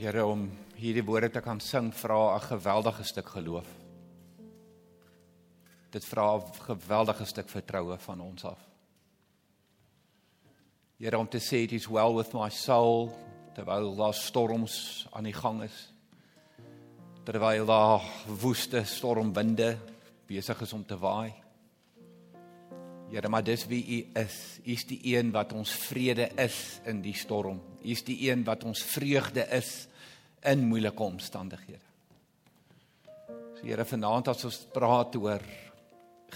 Here om hierdie woorde te kan sing vra 'n geweldige stuk geloof. Dit vra 'n geweldige stuk vertroue van ons af. Here om te sê it is well with my soul terwyl daar storms aan die gang is. Terwyl daar woeste stormwinde besig is om te waai. Here, maar dis wie U is. U is die een wat ons vrede is in die storm. U is die een wat ons vreugde is in moeilike omstandighede. So Here, vanaand as ons praat oor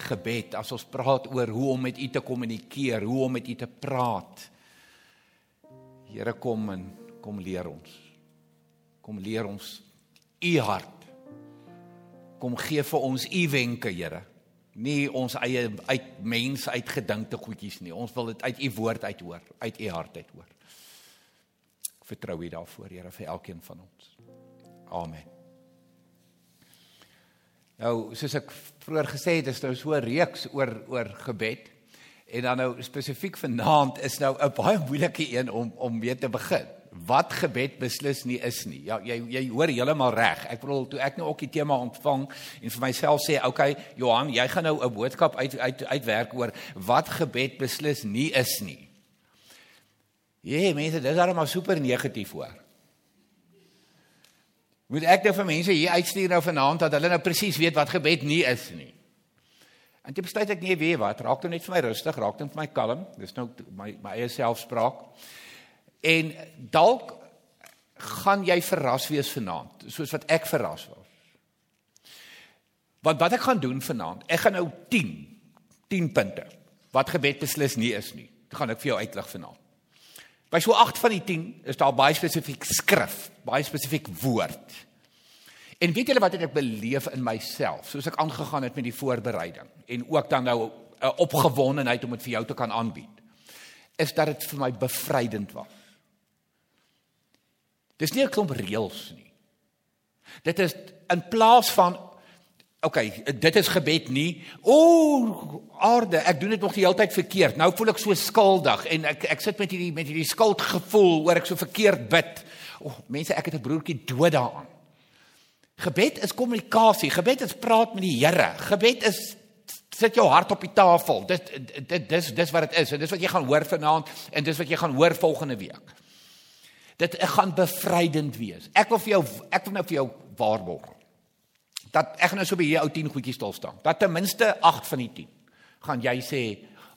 gebed, as ons praat oor hoe om met U te kommunikeer, hoe om met U te praat. Here, kom en kom leer ons. Kom leer ons U hart. Kom gee vir ons U wenke, Here nie ons eie uit mense uitgedinkte goedjies nie. Ons wil dit uit u woord uit hoor, uit u hart uit hoor. Vertrou u daarvoor, Here, vir elkeen van ons. Amen. Nou, soos ek vroeër gesê het, is nou so 'n reeks oor oor gebed. En dan nou spesifiek vanaand is nou 'n baie moeilike een om om mee te begin wat gebed beslis nie is nie. Ja, jy jy hoor heeltemal reg. Ek bedoel toe ek nou ook die tema ontvang en vir myself sê, "Oké, okay, Johan, jy gaan nou 'n boodskap uit uit uitwerk oor wat gebed beslis nie is nie." Ja, mense, dis almal maar super negatief hoor. Moet ek nou vir mense hier uitstuur nou vanaand dat hulle nou presies weet wat gebed nie is nie. En dit besluit ek nie weet wat, raak dit net vir my rustig, raak dit vir my kalm. Dis nou my my eie selfspraak. En dalk gaan jy verras wees vanaand, soos wat ek verras was. Want wat ek gaan doen vanaand, ek gaan nou 10 10 punte wat gebed beslis nie is nie. Dit gaan ek vir jou uitlig vanaand. By so 8 van die 10 is daar baie spesifiek skrif, baie spesifiek woord. En weet julle wat ek beleef in myself, soos ek aangegaan het met die voorbereiding en ook dan nou 'n opgewondenheid om dit vir jou te kan aanbied, is dat dit vir my bevrydend was. Dis nie 'n klomp reëls nie. Dit is in plaas van OK, dit is gebed nie. O, aarde, ek doen dit nog die hele tyd verkeerd. Nou voel ek so skuldig en ek ek sit met hierdie met hierdie skuldgevoel oor ek so verkeerd bid. O, mense, ek het 'n broertjie dood daaraan. Gebed is kommunikasie. Gebed is praat met die Here. Gebed is sit jou hart op die tafel. Dit dit dis dis wat dit is. En dis wat jy gaan hoor vanaand en dis wat jy gaan hoor volgende week. Dit gaan bevrydend wees. Ek wil vir jou ek wil nou vir jou waarborg. Dat ek nou so by hierdie ou 10 goedjies stil staan. Dat ten minste 8 van die 10 gaan jy sê,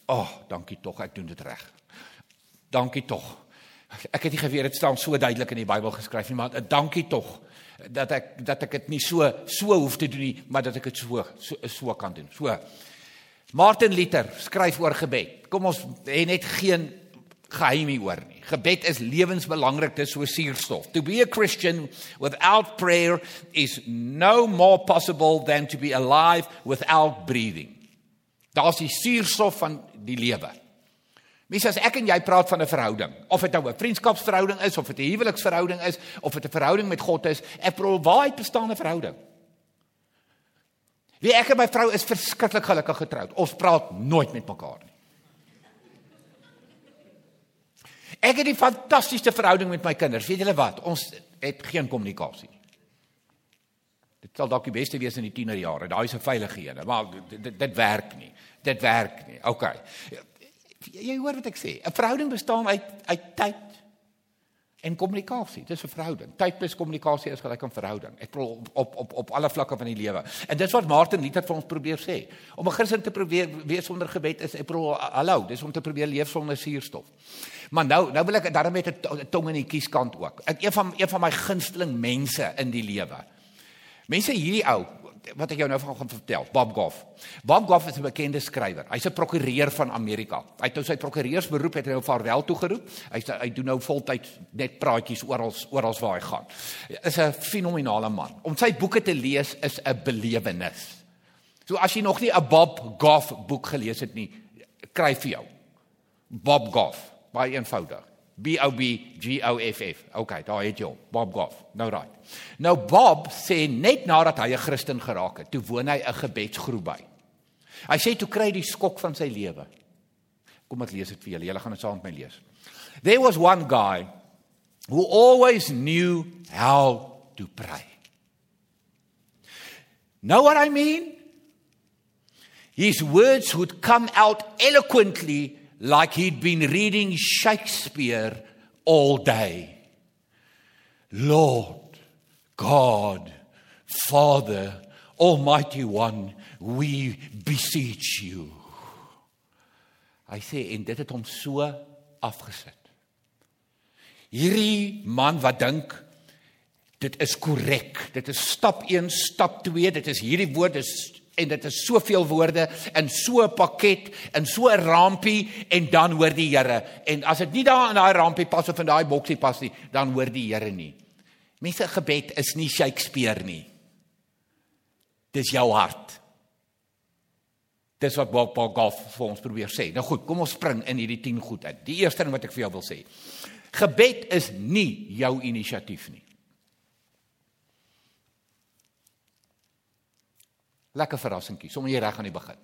"Ag, oh, dankie tog, ek doen dit reg." Dankie tog. Ek het nie geweet dit staan so duidelik in die Bybel geskryf nie, maar dankie tog dat ek dat ek dit nie so so hoef te doen nie, maar dat ek dit so so so kan doen. So Martin Luther skryf oor gebed. Kom ons hê net geen geheim hieroor nie. Gebed is lewensbelangrik, dit is so suurstof. To be a Christian without prayer is no more possible than to be alive without breathing. Daar's die suurstof van die lewe. Mes as ek en jy praat van 'n verhouding, of dit nou 'n vriendskapsverhouding is of dit 'n huweliksverhouding is of dit 'n verhouding met God is, ek probeer waar bestaan 'n verhouding. Wie ek en my vrou is verskriklik gelukkig getroud. Ons praat nooit met mekaar nie. Ek het 'n fantastiese verhouding met my kinders. Weet julle wat? Ons het geen kommunikasie. Dit sal dalk die beste wees in die tienerjare. Daai is 'n veilige een, maar dit, dit dit werk nie. Dit werk nie. OK. Jy hoor wat ek sê. 'n Verhouding bestaan uit uit tyd en kommunikasie. Dis 'n verhouding. Tyd plus kommunikasie is gelyk aan verhouding. Ek bedoel op, op op op alle vlakke van die lewe. En dis wat Martin Luther vir ons probeer sê. Om 'n Christen te probeer wees sonder gebed is ek bedoel hallo, dis om te probeer leef sonder suurstof. Maar nou nou wil ek daarmee met 'n tong in die kieskant ook. Ek een van een van my gunsteling mense in die lewe. Mense hierdie ou wat ek jou nou van gaan vertel, Bob Goff. Bob Goff is 'n bekende skrywer. Hy's 'n prokureur van Amerika. Hy het nou sy prokureursberoep het hy nou vaarwel toegeroep. Hy hy doen nou voltyd net praatjies oral oral waar hy gaan. Is 'n fenominale man. Om sy boeke te lees is 'n belewenis. So as jy nog nie 'n Bob Goff boek gelees het nie, kry vir jou. Bob Goff, baie eenvoudig. B O B G O F F. Okay, daar het jy hom. Bob Goff. Nou right. Nou Bob sê net nadat hy 'n Christen geraak het, toe woon hy 'n gebedsgroep by. Hy sê toe kry hy die skok van sy lewe. Kom ek lees dit vir julle. Julle gaan dit saam met my lees. There was one guy who always knew how to pray. Know what I mean? His words would come out eloquently like he'd been reading Shakespeare all day. Lord, God, Father, Almighty One, we beseech you. Hy sê en dit het hom so afgesit. Hierdie man wat dink dit is korrek. Dit is stap 1, stap 2, dit is hierdie woord is en dit is soveel woorde in so 'n pakket in so 'n rampie en dan hoor die Here en as dit nie daar in daai rampie pas of in daai boksie pas nie dan hoor die Here nie. Mense gebed is nie Shakespeare nie. Dis jou hart. Dis wat Bob Goff vir ons probeer sê. Nou goed, kom ons spring in hierdie 10 goed uit. Die eerste ding wat ek vir jou wil sê. Gebed is nie jou inisiatief nie. Lekker verrassingkie, sommer hier reg aan die begin.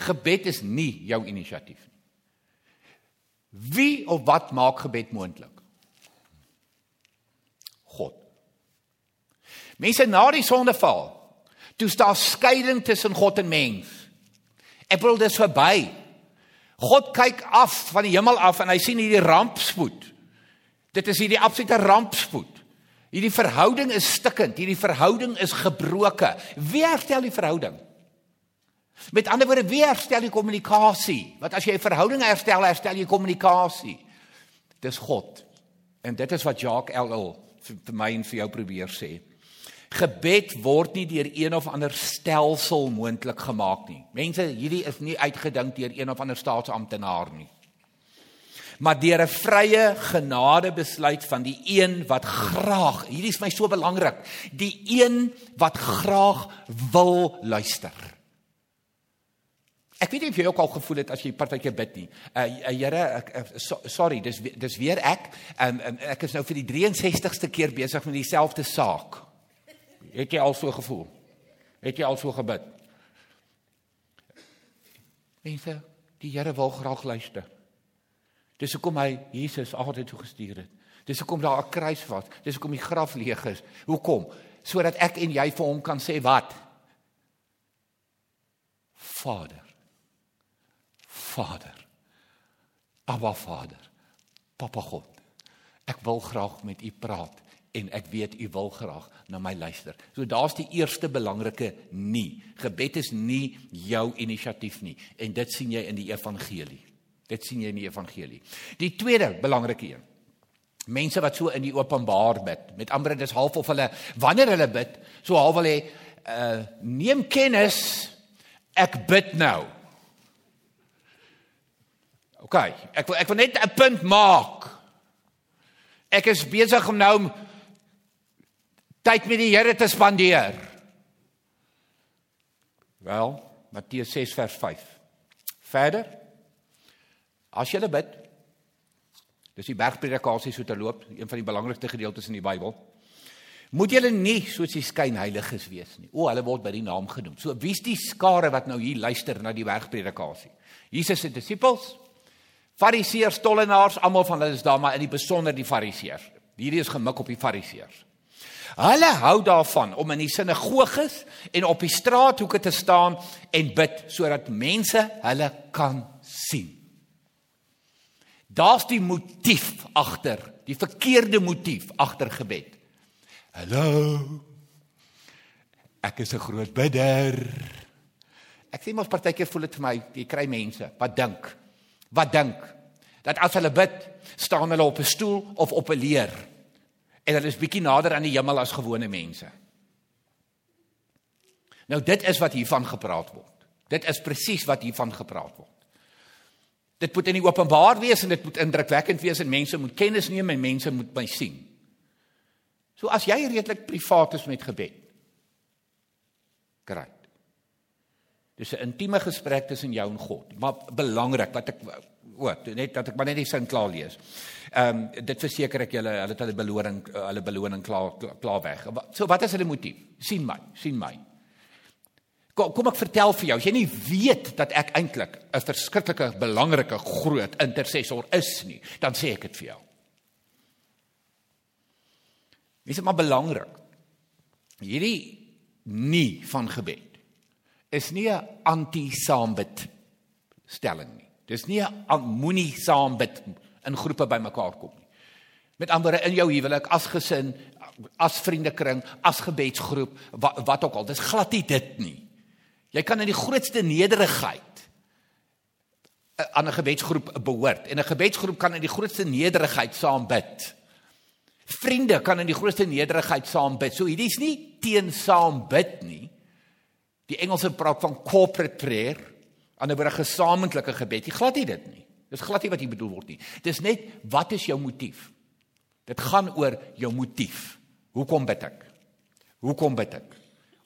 Gebed is nie jou inisiatief nie. Wie of wat maak gebed moontlik? God. Mense na die sondeval, toe staan skeiding tussen God en mens. Ek wil dis verby. God kyk af van die hemel af en hy sien hierdie rampspoed. Dit is hierdie absolute rampspoed. Hierdie verhouding is stikkend, hierdie verhouding is gebroke. Wie herstel die verhouding? Met ander woorde, wie herstel die kommunikasie? Want as jy 'n verhouding herstel, herstel jy kommunikasie. Dis God. En dit is wat Jacques LL vir my en vir jou probeer sê. Gebed word nie deur een of ander stelsel moontlik gemaak nie. Mense, hierdie is nie uitgedink deur een of ander staatsamptenaar nie. Maar deur 'n vrye genade besluit van die een wat graag, hierdie is my so belangrik, die een wat graag wil luister. Ek weet nie of jy ook al gevoel het as jy partykeer bid nie. Uh, Here, ek uh, so, sorry, dis dis weer ek. Um, um, ek is nou vir die 63ste keer besig met dieselfde saak. Het jy al so gevoel? Het jy al so gebid? Mense, die Here wil graag luister. Dis hoekom hy Jesus altyd toe gestuur het. Dis hoekom daar 'n kruis was. Dis hoekom die graf leeg is. Hoekom? Sodat ek en jy vir hom kan sê wat? Vader. Vader. Abba Vader. Papa God. Ek wil graag met u praat en ek weet u wil graag na my luister. So daar's die eerste belangrike nie. Gebed is nie jou inisiatief nie en dit sien jy in die evangelie. Dit sien jy in die evangelie. Die tweede belangrike een. Mense wat so in die openbaar bid, met ander dis half of hulle wanneer hulle bid, so half wil hy uh neem kennis ek bid nou. OK, ek wil ek wil net 'n punt maak. Ek is besig om nou tyd met die Here te spandeer. Wel, Matteus 6 vers 5. Verder. As jy bid, dis die bergpredikasie so te loop, een van die belangrikste gedeeltes in die Bybel. Moet julle nie soos die skynheiliges wees nie. O, hulle word by die naam genoem. So wie's die skare wat nou hier luister na die bergpredikasie? Jesus se disippels, Fariseërs, tollenaars, almal van hulle is daar, maar in die besonder die Fariseërs. Hierdie is gemik op die Fariseërs. Hulle hou daarvan om in die sinagoges en op die straathoeke te staan en bid sodat mense hulle kan sien. Daar's die motief agter, die verkeerde motief agter gebed. Hallo. Ek is 'n groot bidder. Ek sê mos partykeer voel dit vir my, jy kry mense wat dink, wat dink dat as hulle bid, staan hulle op 'n stoel of op 'n leer en hulle is bietjie nader aan die hemel as gewone mense. Nou dit is wat hiervan gepraat word. Dit is presies wat hiervan gepraat word. Dit moet in die openbaar wees en dit moet indrukwekkend wees en mense moet kennis neem en mense moet my sien. So as jy redelik privaat is met gebed. Great. Dis 'n intieme gesprek tussen jou en God, maar belangrik wat ek o, net dat ek maar net die sin klaar lees. Ehm um, dit verseker ek julle hulle het hulle beloning hulle beloning klaar klaar weg. So wat is hulle motief? sien my, sien my. Kom, kom ek vertel vir jou, as jy nie weet dat ek eintlik 'n verskriklike belangrike groot intercessor is nie, dan sê ek dit vir jou. Dis maar belangrik. Hierdie nie van gebed is nie 'n anti-saambid stelling nie. Dis nie 'n moenie saambid in groepe bymekaar kom nie. Met ander in jou huwelik as gesin, as vriendekring, as gebedsgroep, wat, wat ook al. Dis glad nie dit nie. Jy kan in die grootste nederigheid eh, aan 'n gebedsgroep behoort en 'n gebedsgroep kan in die grootste nederigheid saam bid. Vriende kan in die grootste nederigheid saam bid. So hierdie is nie teen saam bid nie. Die Engelse praat van corporate prayer, ander 'n gesamentlike gebed. Jy glad nie dit nie. Dis glad nie wat hier bedoel word nie. Dis net wat is jou motief? Dit gaan oor jou motief. Hoekom bid ek? Hoekom bid ek?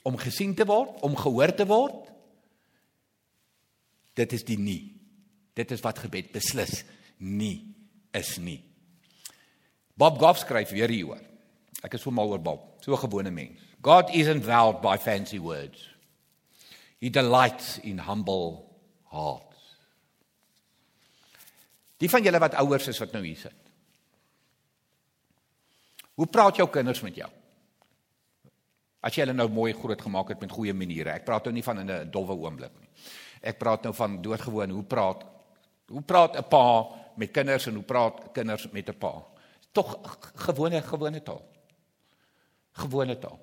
Om gesien te word, om gehoor te word? Dit is die nie. Dit is wat gebed beslis nie is nie. Bob Goff skryf weer hieroor. Ek is so mal oor Bob, so 'n gewone mens. God isn't wowed by fancy words. He delights in humble hearts. Die van julle wat ouers is wat nou hier sit. Hoe praat jou kinders met jou? As jy hulle nou mooi groot gemaak het met goeie maniere. Ek praat nou nie van in 'n dowwe oomblik nie. Ek praat nou van doodgewoon hoe praat hoe praat 'n pa met kinders en hoe praat kinders met 'n pa? Tog gewone gewone taal. Gewone taal.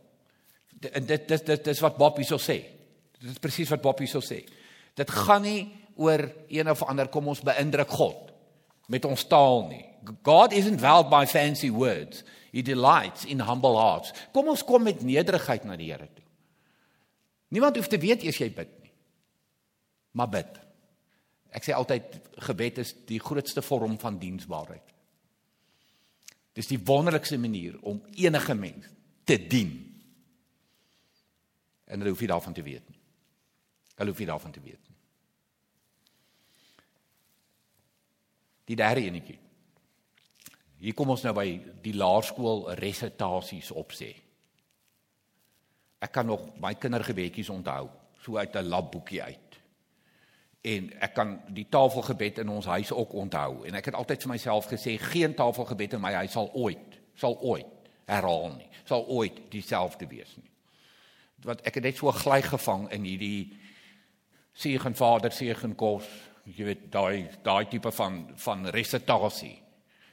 En dit dit dit dis wat Bob hierso sê. Dit is presies wat Bob hierso sê. Dit gaan nie oor een of ander kom ons beïndruk God met ons taal nie. God isn't wowed by fancy words. He delights in humble hearts. Kom ons kom met nederigheid na die Here toe. Niemand hoef te weet eers jy bid nie. Maar bid. Ek sê altyd gebed is die grootste vorm van diensbaarheid. Dis die wonderlikste manier om enige mens te dien. En hulle hoef nie daarvan te weet nie. Hulle hoef nie daarvan te weet nie. Die derde enetjie. Hier kom ons nou by die laerskool resitasies opsê. Ek kan nog my kindergebedjies onthou, so uit 'n labboekie uit. En ek kan die tafelgebed in ons huis ook onthou en ek het altyd vir myself gesê geen tafelgebed in my huis sal ooit sal ooit herhaal nie. Sal ooit dieselfde wees nie. Want ek het net so gly gevang in hierdie seën Vader, seën kos, jy weet daai daai tipe van van resitasie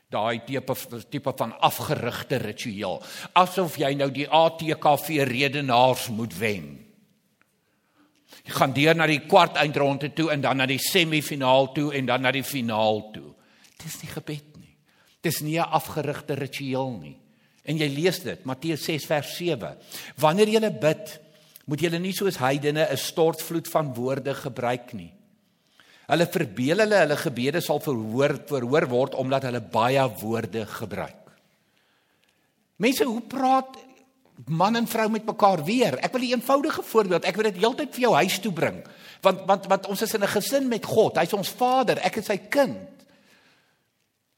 daai tipe tipe van afgerigte ritueel asof jy nou die ATKV redenaars moet wen. Jy gaan deur na die kwart eindronde toe en dan na die semifinaal toe en dan na die finaal toe. Dis nie gebed nie. Dis nie 'n afgerigte ritueel nie. En jy lees dit Matteus 6 vers 7. Wanneer jy bid, moet jy nie soos heidene 'n stortvloed van woorde gebruik nie. Hulle verbeel hulle hulle gebede sal verhoor verhoor word omdat hulle baie woorde gebruik. Mense, hoe praat man en vrou met mekaar weer? Ek wil 'n eenvoudige voorbeeld. Ek wil dit heeltyd vir jou huis toe bring. Want want want ons is in 'n gesin met God. Hy's ons Vader. Ek is sy kind.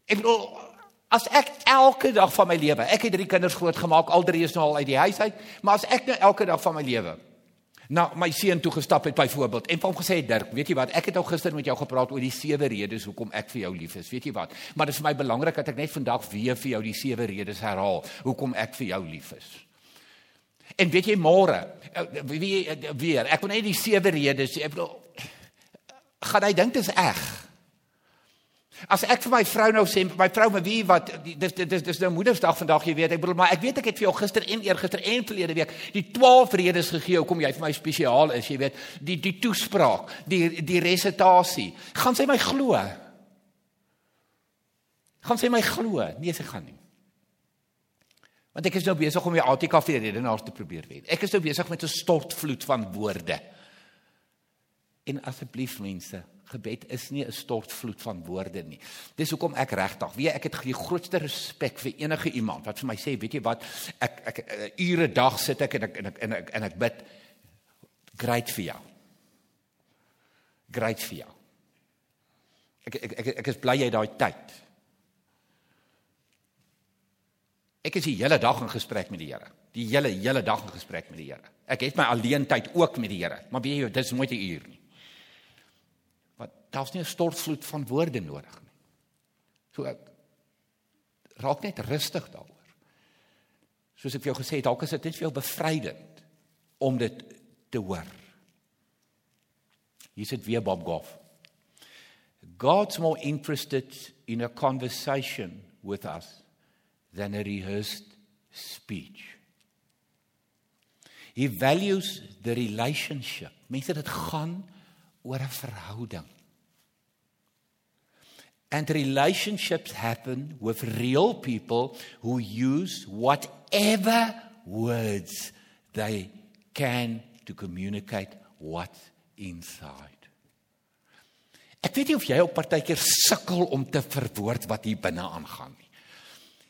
Ek bedoel as ek elke dag van my lewe, ek het drie kinders grootgemaak, al drie is nou al uit die huis uit, maar as ek nou elke dag van my lewe na my seun toe gestap het byvoorbeeld en hom gesê Dirk, weet jy wat, ek het nou gister met jou gepraat oor die sewe redes hoekom ek vir jou lief is. Weet jy wat? Maar dit is vir my belangrik dat ek net vandag weer vir jou die sewe redes herhaal hoekom ek vir jou lief is. En weet jy môre, eh, wie weer, ek wil net die sewe redes, ek bedoel gaan hy dink dit is reg? As ek vir my vrou nou sê, my vrou met wie wat dis dis dis nou Moedersdag vandag, jy weet, ek bedoel maar ek weet ek het vir jou gister en eergister en verlede week die 12 redes gegee hoekom jy vir my spesiaal is, jy weet, die die toespraak, die die resitasie. Gaan sy my glo? Gaan sy my glo? Nee, sy gaan nie. Want ek is nou besig om die ATKV redenaars te probeer wen. Ek is nou besig met 'n stortvloed van woorde. En asseblief mense, gebed is nie 'n stortvloed van woorde nie. Dis hoekom ek regtig, weet ek het die grootste respek vir enige iemand wat vir my sê, weet jy wat, ek ek, ek eh, ure dag sit ek en ek en ek en ek, en ek bid great vir jou. Great vir jou. Ek ek ek, ek is bly jy daai tyd. Ek is die hele dag in gesprek met die Here. Die hele hele dag in gesprek met die Here. Ek het my alleen tyd ook met die Here. Maar weet jy, dit is nooit 'n uur nie daar's nie 'n stortvloed van woorde nodig nie. So ek raak net rustig daaroor. Soos ek vir jou gesê het, dalk is dit net vir jou bevrydend om dit te hoor. Hier sit weer Bob Goff. God's more interested in a conversation with us than a rehearsed speech. He values the relationship. Mense dit gaan oor 'n verhouding. And relationships happen with real people who use whatever words they can to communicate what's inside. Ek weet nie of jy op partykeer sukkel om te verwoord wat hier binne aangaan nie.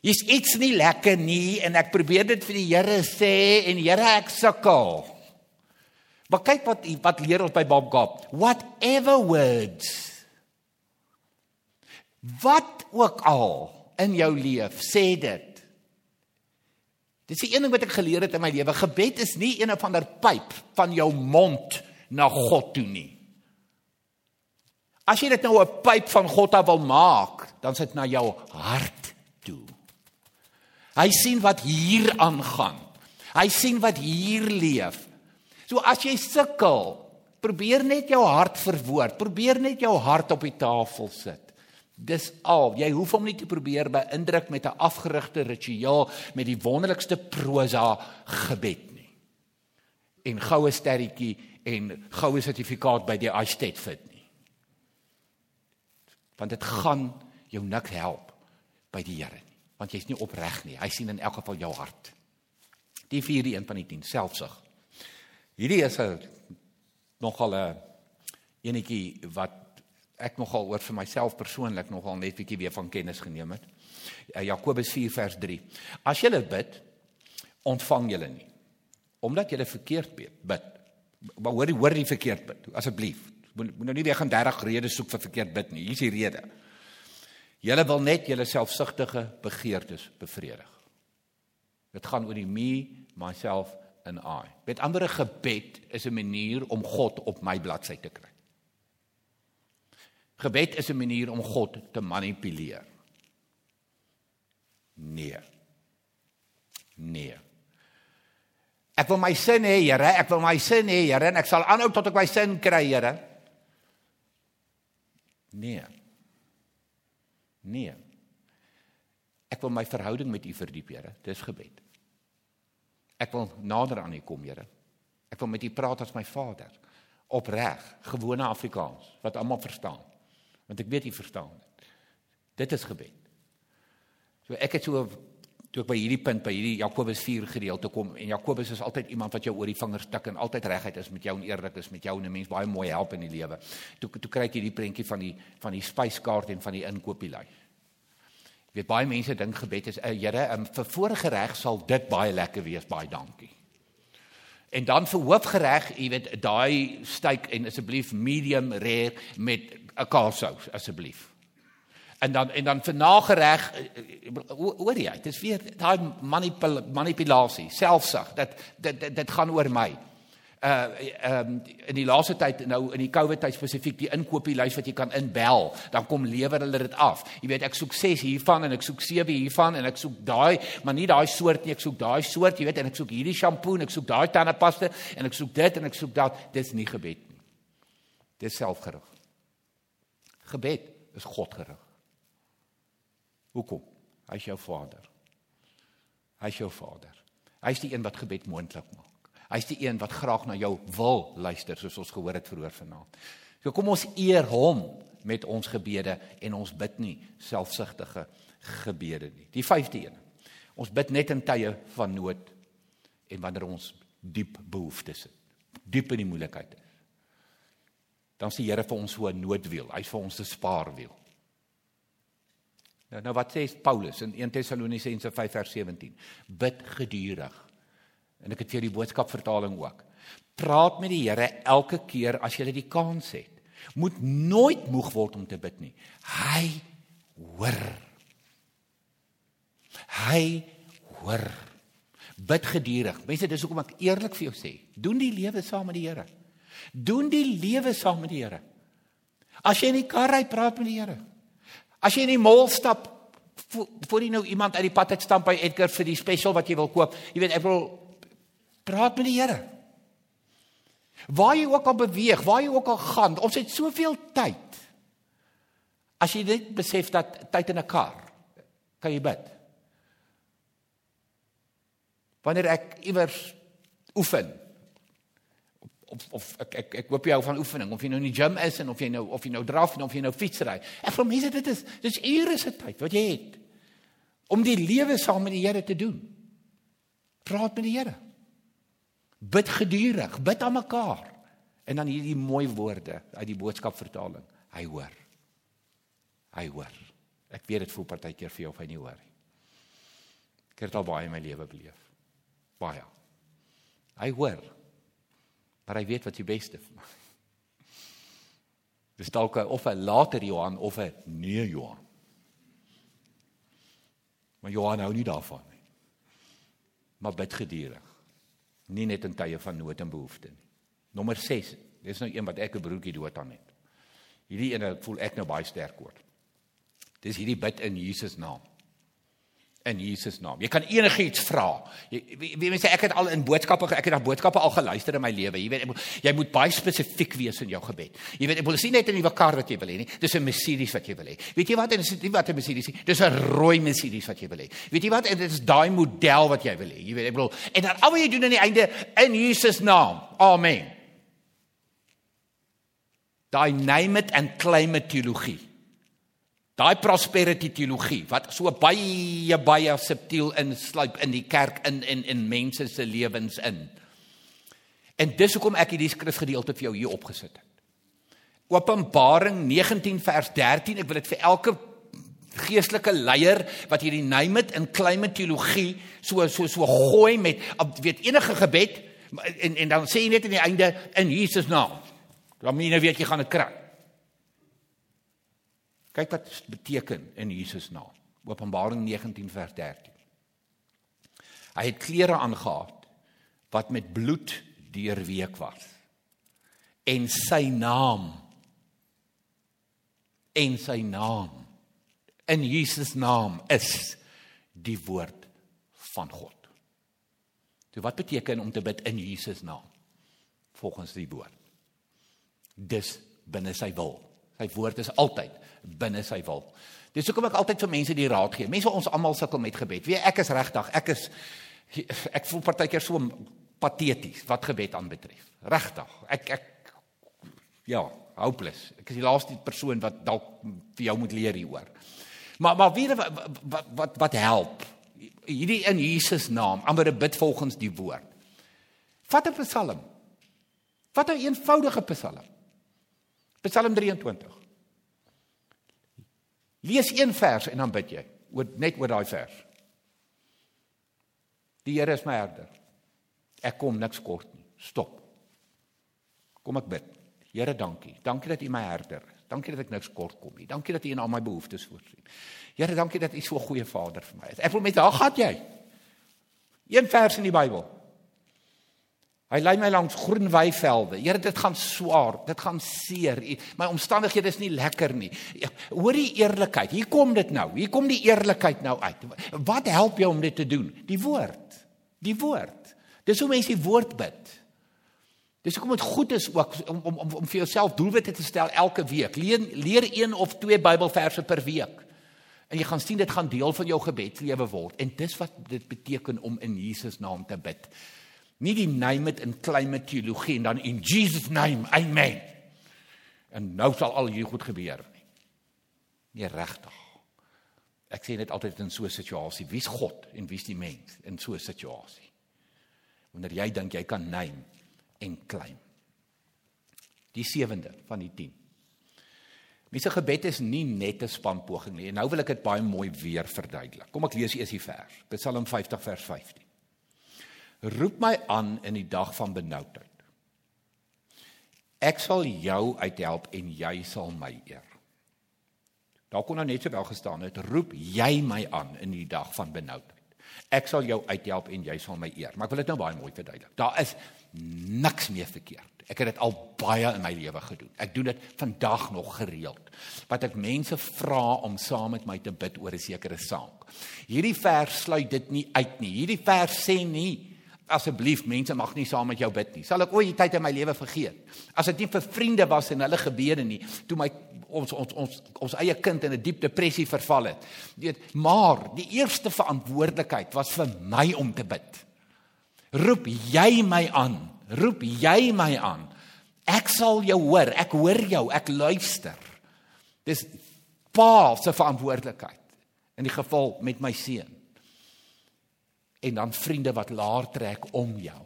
Hier's iets nie lekker nie en ek probeer dit vir die Here sê en Here ek sukkel. Maar kyk wat wat leer ons by Bob Gap. Whatever words wat ook al in jou lewe sê dit. Dis die een ding wat ek geleer het in my lewe. Gebed is nie een of ander pyp van jou mond na God toe nie. As jy dit nou 'n pyp van God af wil maak, dan sit na jou hart toe. Hy sien wat hier aangaan. Hy sien wat hier leef. So as jy sukkel, probeer net jou hart verwoord. Probeer net jou hart op die tafel sit. Dis al. Jy hoef hom nie te probeer beïndruk met 'n afgerigte ritueel met die wonderlikste prosa gebed nie. En goue sterretjie en goue sertifikaat by die Eistedt fit nie. Want dit gaan jou nik help by die Here nie, want jy's nie opreg nie. Hy sien in elk geval jou hart. Die vierde een van die 10 selfsug. Hierdie is 'n nogal 'n enetjie wat ek nogal oor vir myself persoonlik nogal net bietjie weer van kennis geneem het. Uh, Jakobus 4 vers 3. As jy bid, ontvang jy nie. Omdat jy verkeerd bid. Maar hoor hoor die verkeerd bid asseblief. Moet nou nie weer gaan 30 redes soek vir verkeerd bid nie. Hier is die rede. Julle wil net julle selfsugtige begeertes bevredig. Dit gaan oor die me, myself en I. Met ander gebed is 'n manier om God op my bladsy te kry. Gebed is 'n manier om God te manipuleer. Nee. Nee. Ek wil my sin hê, Here, ek wil my sin hê, Here, en ek sal aanhou tot ek my sin kry, Here. Nee. Nee. Ek wil my verhouding met U verdiep, Here. Dis gebed. Ek wil nader aan U kom, Here. Ek wil met U praat as my Vader. Opreg, gewone Afrikaans wat almal verstaan. Want ek weet U verstaan dit. Dit is gebed. So ek het so toe ek by hierdie punt by hierdie Jakobus 4 gedeelte kom en Jakobus is altyd iemand wat jou oor die vingers tik en altyd reguit is met jou en eerlik is met jou en 'n mens baie mooi help in die lewe. Toe toe kry ek hierdie prentjie van die van die spyskaart en van die inkopieslys. Ek weet baie mense dink gebed is 'n uh, Here, um, vir vorige reg sal dit baie lekker wees, baie dankie. En dan vir hoofgereg, jy weet, daai steak en asseblief medium rare met 'n kaassous asseblief. En dan en dan vir nagereg hoor jy, dit is weer daai manipul, manipulasie, selfsug. Dat dit dit dit gaan oor my. Uh ehm um, in die laaste tyd nou in die COVID tyd spesifiek die inkopieslys wat jy kan inbel, dan kom lewer hulle dit af. Jy weet ek soek 6 hiervan en ek soek 7 hiervan en ek soek daai, maar nie daai soort nie, ek soek daai soort, jy weet en ek soek hierdie shampoo en ek soek daai tandepasta en ek soek dit en ek soek dat. Dis nie gebed nie. Dis selfgerig. Gebed is Godgerig. Hoekom? Hy's jou Vader. Hy's jou Vader. Hy's die een wat gebed moontlik maak. Hy's die een wat graag na jou wil luister soos ons gehoor het vroeër vanaand. So kom ons eer hom met ons gebede en ons bid nie selfsugtige gebede nie. Die vyfde een. Ons bid net in tye van nood en wanneer ons diep behoeftes het. Diep in die moeilikheid is. Dan sê Here vir ons so 'n noodwiel. Hy's vir ons 'n spaarwiel. Nou nou wat sê Paulus in 1 Tessalonisense 5 vers 17? Bid gedurig. En ek het vir die boodskap vertaling ook. Praat met die Here elke keer as jy die kans het. Moet nooit moeg word om te bid nie. Hy hoor. Hy hoor. Bid gedurig. Mense, dis hoekom ek eerlik vir jou sê, doen die lewe saam met die Here. Doen die lewe saam met die Here. As jy in die kar ry, praat met die Here. As jy in die mall stap, voor jy nou iemand uit die pad uit stamp by Edgar vir die special wat jy wil koop. Jy weet ek wil praat met die Here. Waar jy ook al beweeg, waar jy ook al gaan, ons het soveel tyd. As jy net besef dat tyd in 'n kar kan jy bid. Wanneer ek iewers oefen of of ek ek ek hoop jy hou van oefening of jy nou in die gym is en of jy nou of jy nou draf en of jy nou fietsry. Ek vir mense dit is dis ure se tyd wat jy het om die lewe saam met die Here te doen. Praat met die Here. Bid gedurig, bid aan mekaar. En dan hierdie mooi woorde uit die boodskap vertaling. Hy hoor. Hy hoor. Ek weet dit voel partykeer vir jou of hy nie hoor nie. Ek het al baie in my lewe beleef. Baie. Hy hoor. Maar hy weet wat die beste vir my. Dis dalk of 'n later Johan of 'n nee Johan. Maar Johan hou nie daarvan nie. Maar bid gedurig nie net in tye van nood en behoefte nie. Nommer 6. Dis nou een wat ek 'n broertjie dood aan het. Hierdie ene voel ek nou baie sterk oor. Dis hierdie bid in Jesus naam in Jesus naam. Jy kan enigiets vra. Jy mense ek het al in boodskappe ek het na boodskappe al geluister in my lewe. Jy weet moet, jy moet baie spesifiek wees in jou gebed. Jy weet ek wil sien net 'n nuwe kar wat jy wil hê nie. Dis 'n Mercedes wat jy wil hê. Weet jy wat? Dit is nie wat 'n Mercedes is. Dis 'n rooi Mercedes wat jy wil hê. Weet jy wat? Dit is daai model wat jy wil hê. Jy weet ek bedoel en dan al wat jy doen aan die einde in Jesus naam. Amen. Daai name it and claim it teologie. Daai prosperity teologie wat so baie baie subtiel insluip in die kerk in en in, mense se lewens in. En dis hoekom ek hierdie skrifgedeelte vir jou hier opgesit het. Openbaring 19 vers 13, ek wil dit vir elke geestelike leier wat hierdie name it in climate teologie so so so gooi met weet enige gebed en en dan sê jy net aan die einde in Jesus naam. Dan meen jy weet jy gaan dit kry. Kyk wat dit beteken in Jesus naam. Openbaring 19 vers 13. Hy het klere aangetree wat met bloed deurweek was. En sy naam en sy naam in Jesus naam is die woord van God. So wat beteken om te bid in Jesus naam? Volgens die woord. Dis binne sy wil. Sy woord is altyd binne sy wil. Dis hoekom ek altyd vir mense die raad gee. Mense ons almal sukkel met gebed. Wie ek is regtig, ek is ek voel partykeer so pateties wat gebed aanbetref. Regtig. Ek ek ja, hopeless. Ek is die laaste persoon wat dalk vir jou moet leer hieroor. Maar maar wie wat wat wat, wat help? Hierdie in Jesus naam, amper bid volgens die woord. Vat 'n Psalm. Vat 'n eenvoudige Psalm. Psalm 23. Lees een vers en dan bid jy. Oor net oor daai vers. Die Here is my herder. Ek kom niks kort nie. Stop. Kom ek bid. Here, dankie. Dankie dat U my herder is. Dankie dat ek niks kort kom nie. Dankie dat U in al my behoeftes voorsien. Here, dankie dat U so 'n goeie Vader vir my is. Ek wil met daar gaan jy. Een vers in die Bybel. Hy lei my langs groen weivelde. Here, dit gaan swaar, dit gaan seer. My omstandighede is nie lekker nie. Ja, hoor die eerlikheid. Hier kom dit nou. Hier kom die eerlikheid nou uit. Wat help jou om dit te doen? Die woord. Die woord. Dis hoe mense die woord bid. Dis hoekom dit goed is ook om om om, om vir jouself doelwitte te stel elke week. Leer leer een of twee Bybelverse per week. En jy gaan sien dit gaan deel van jou gebedslewe word. En dis wat dit beteken om in Jesus naam te bid. Nie die name it in climate teologie en dan in Jesus name. Amen. En nou sal al hier goed gebeur nie. Nee regtig. Ek sê net altyd in so 'n situasie, wie's God en wie's die mens in so 'n situasie? Wanneer jy dink jy kan name en claim. Die sewende van die 10. Mense gebed is nie net 'n spanpoging nie. En nou wil ek dit baie mooi weer verduidelik. Kom ek lees eers die vers. Psalm 50 vers 15 roep my aan in die dag van benoudheid. Ek sal jou uithelp en jy sal my eer. Daar kon nou net sowel gestaan het, roep jy my aan in die dag van benoudheid. Ek sal jou uithelp en jy sal my eer. Maar ek wil dit nou baie mooi verduidelik. Daar is niks meer verkeerd. Ek het dit al baie in my lewe gedoen. Ek doen dit vandag nog gereeld. Wat ek mense vra om saam met my te bid oor 'n sekere saak. Hierdie vers sluit dit nie uit nie. Hierdie vers sê nie asseblief mense mag nie saam met jou bid nie. Sal ek ooit die tyd in my lewe vergeet? As dit nie vir vriende was en hulle gebede nie, toe my ons ons ons ons eie kind in 'n diep depressie verval het. Weet, maar die eerste verantwoordelikheid was vir my om te bid. Roep jy my aan? Roep jy my aan? Ek sal jou hoor. Ek hoor jou. Ek luister. Dis pa se verantwoordelikheid in die geval met my seun en dan vriende wat laer trek om jou.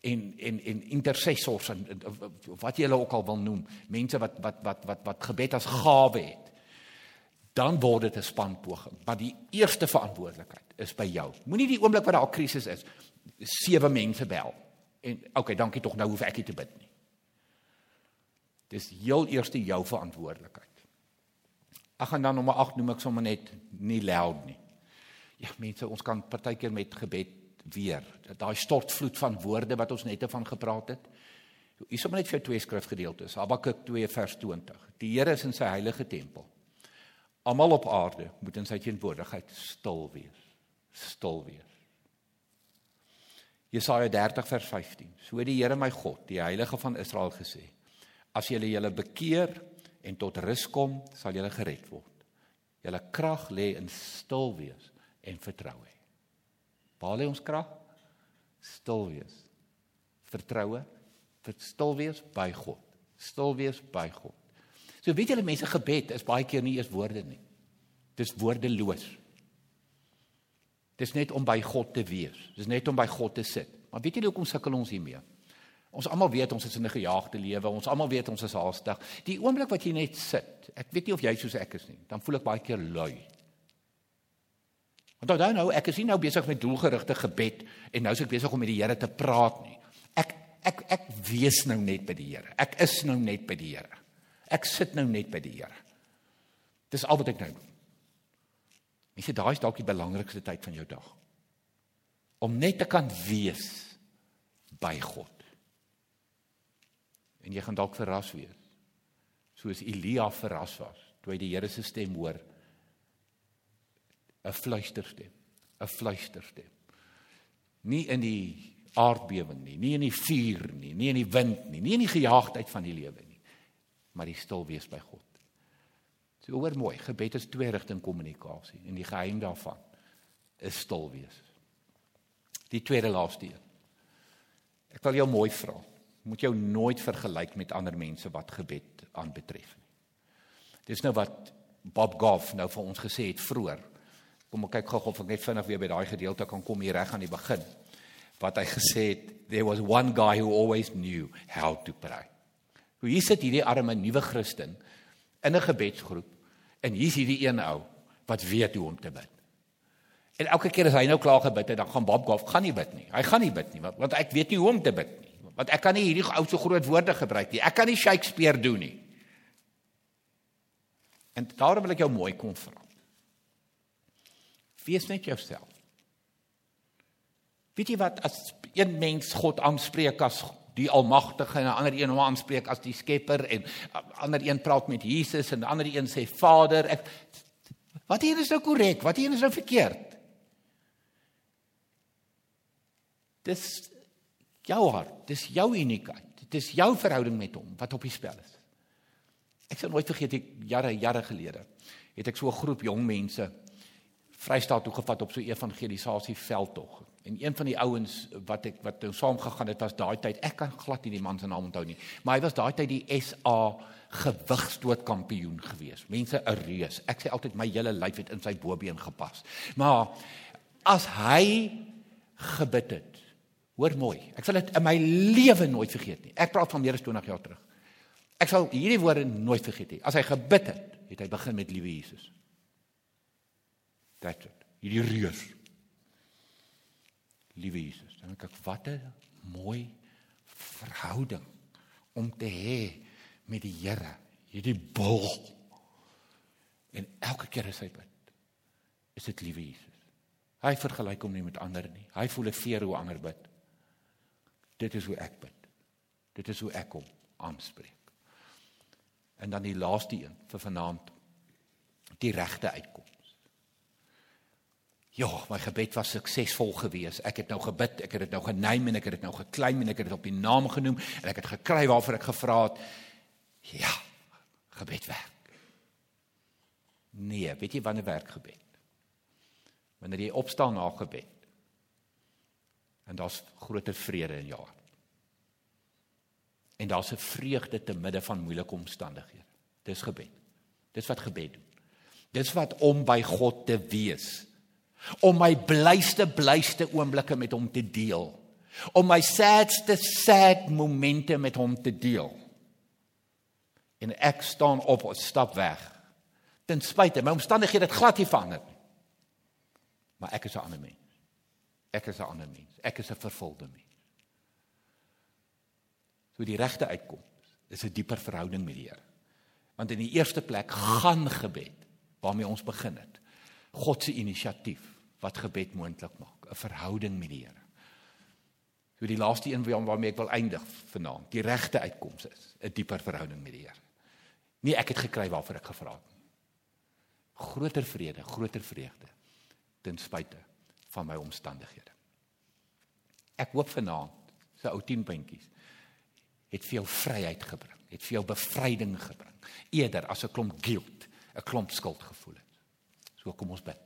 En en en intercessors en, en wat jy hulle ook al wil noem mense wat wat wat wat wat gebed as gawe het dan word dit 'n spanpoging. Maar die eerste verantwoordelikheid is by jou. Moenie die oomblik wat daar 'n krisis is sewe mense bel en okay dankie tog nou hoef ek nie te bid nie. Dis heel eerste jou verantwoordelikheid. Ag en dan nommer 8 noem ek sommer net nie loud nie Ja, mense, ons kan partykeer met gebed weer. Daai stortvloed van woorde wat ons net van gepraat het. Hier maar net vir twee skrifgedeeltes. Habakuk 2 vers 20. Die Here is in sy heilige tempel. Almal op aarde moet in sy teenwoordigheid stil wees. Stil wees. Jesaja 30 vers 15. So die Here my God, die heilige van Israel gesê: As julle julle bekeer en tot rus kom, sal julle gered word. Julle krag lê in stil wees en vertrou hê. Waar lê ons krag? Stil wees. Vertroue, stil wees by God. Stil wees by God. So weet julle mense gebed is baie keer nie eers woorde nie. Dis woordeloos. Dis net om by God te wees. Dis net om by God te sit. Maar weet julle hoekom sukkel ons hiermee? Ons almal weet ons is in 'n gejaagde lewe. Ons almal weet ons is haastig. Die oomblik wat jy net sit, ek weet nie of jy soos ek is nie, dan voel ek baie keer lui. Want onthou nou, ek is nie nou besig met doelgerigte gebed en nou is ek besig om met die Here te praat nie. Ek ek ek wees nou net by die Here. Ek is nou net by die Here. Ek sit nou net by die Here. Dis al wat ek nou doen. Sê daai is dalk die belangrikste tyd van jou dag. Om net te kan wees by God. En jy gaan dalk verras wees. Soos Elia verras was toe hy die Here se stem hoor 'n fluisterstem, 'n fluisterstem. Nie in die aardbewing nie, nie in die vuur nie, nie in die wind nie, nie in die gejaagdheid van die lewe nie, maar die stil wees by God. So hoor mooi, gebed is twee rigting kommunikasie en die geheim daarvan is stil wees. Die tweede laaste een. Ek wil jou mooi vra. Moet jou nooit vergelyk met ander mense wat gebed aanbetref nie. Dis nou wat Bob Goff nou vir ons gesê het vroeër Kom ek kyk gou of ek net vinnig weer by daai gedeelte kan kom hier reg aan die begin. Wat hy gesê het, there was one guy who always knew how to pray. Hoe hier sit hierdie arme nuwe Christen in 'n gebedsgroep en hier's hierdie een ou wat weet hoe om te bid. En elke keer as hy nou klaar gebid het, dan gaan Bob Goff gaan nie bid nie. Hy gaan nie bid nie want, want ek weet nie hoe om te bid nie. Want ek kan nie hierdie ou so groot woorde gebruik nie. Ek kan nie Shakespeare doen nie. En daarom wil ek jou mooi kom vra. Wees net jouself. Weet jy wat as een mens God aanspreek as die almagtige en 'n ander een hom aanspreek as die skepper en 'n ander een praat met Jesus en 'n ander een sê Vader, ek Wat hier is nou korrek? Wat hier is nou verkeerd? Dis jou hart, dis jou uniekheid. Dit is jou verhouding met hom wat op die spel is. Ek sal nooit vergeet ek jare jare gelede het ek so 'n groep jong mense Vrystaat toe gevat op so evangelisasie veldtog. En een van die ouens wat ek wat nou saam gegaan het was daai tyd. Ek kan glad nie die man se naam onthou nie, maar hy was daai tyd die SA gewigstoot kampioen gewees. Mense 'n reus. Ek sê altyd my hele lyf het in sy bobeen gepas. Maar as hy gebid het. Hoor mooi. Ek sal dit in my lewe nooit vergeet nie. Ek praat van meer as 20 jaar terug. Ek sal hierdie woorde nooit vergeet nie. As hy gebid het, het hy begin met liewe Jesus. That's it. Hierdie reus. Liewe Jesus, dan kyk wat 'n mooi verhouding om te hê met die Here. Hierdie bul. En elke keer as hy bid, is dit liewe Jesus. Hy vergelyk hom nie met ander nie. Hy voel 'n veer hoe ander bid. Dit is hoe ek bid. Dit is hoe ek hom aanspreek. En dan die laaste een vir vanaand. Die regte uitkoms. Ja, my gebed was suksesvol geweest. Ek het nou gebid, ek het dit nou geneem en ek het dit nou geklim en ek het dit op die naam genoem en ek het gekry waarvoor ek gevra het. Ja, gebed werk. Nee, weet jy wanneer werk gebed? Wanneer jy opstaan na gebed. En daar's groter vrede in jou hart. En daar's 'n vreugde te midde van moeilike omstandighede. Dis gebed. Dis wat gebed doen. Dis wat om by God te wees. Om my blyste blyste oomblikke met hom te deel. Om my sadste sad momente met hom te deel. En ek staan op en stap weg. Ten spyte my omstandighede het glad nie verander nie. Maar ek is 'n ander mens. Ek is 'n ander mens. Ek is 'n vervulde mens. So die regte uitkoms is 'n dieper verhouding met die Here. Want in die eerste plek gaan gebed waarmee ons begin het. God se inisiatief wat gebed moontlik maak, 'n verhouding met die Here. So die laaste een waarmee ek wil eindig vanaand, die regte uitkoms is 'n dieper verhouding met die Here. Nie ek het gekry waarvoor ek gevra het nie. Groter vrede, groter vreugde ten spyte van my omstandighede. Ek hoop vanaand se ou 10 puntjies het vir jou vryheid gebring, het vir jou bevryding gebring, eerder as 'n klomp guilt, 'n klomp skuldgevoel. So kom ons bid.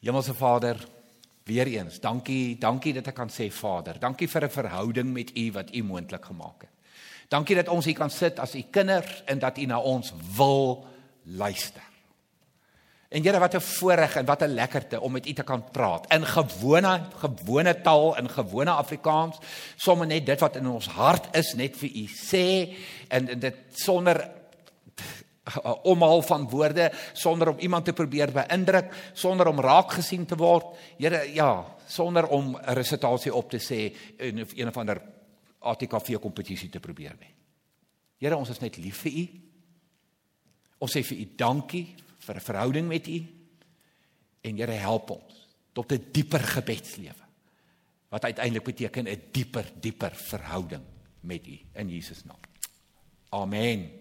Hemelse Vader, weer eens, dankie, dankie dat ek kan sê Vader, dankie vir 'n verhouding met U wat U moontlik gemaak het. Dankie dat ons hier kan sit as U kinders en dat U na ons wil luister. En Here wat 'n voorreg en wat 'n lekkerte om met U te kan praat in gewone gewone taal in gewone Afrikaans, sommer net dit wat in ons hart is net vir U sê en, en dit sonder omhaal van woorde, sonder om iemand te probeer beïndruk, sonder om raak gesien te word. Here, ja, sonder om 'n resitasie op te sê in een of ander ATKV kompetisie te probeer nie. Here, ons is net lief vir U. Ons sê vir U dankie vir 'n verhouding met U. En Here help ons tot 'n dieper gebedslewe. Wat uiteindelik beteken 'n dieper, dieper verhouding met U in Jesus naam. Amen.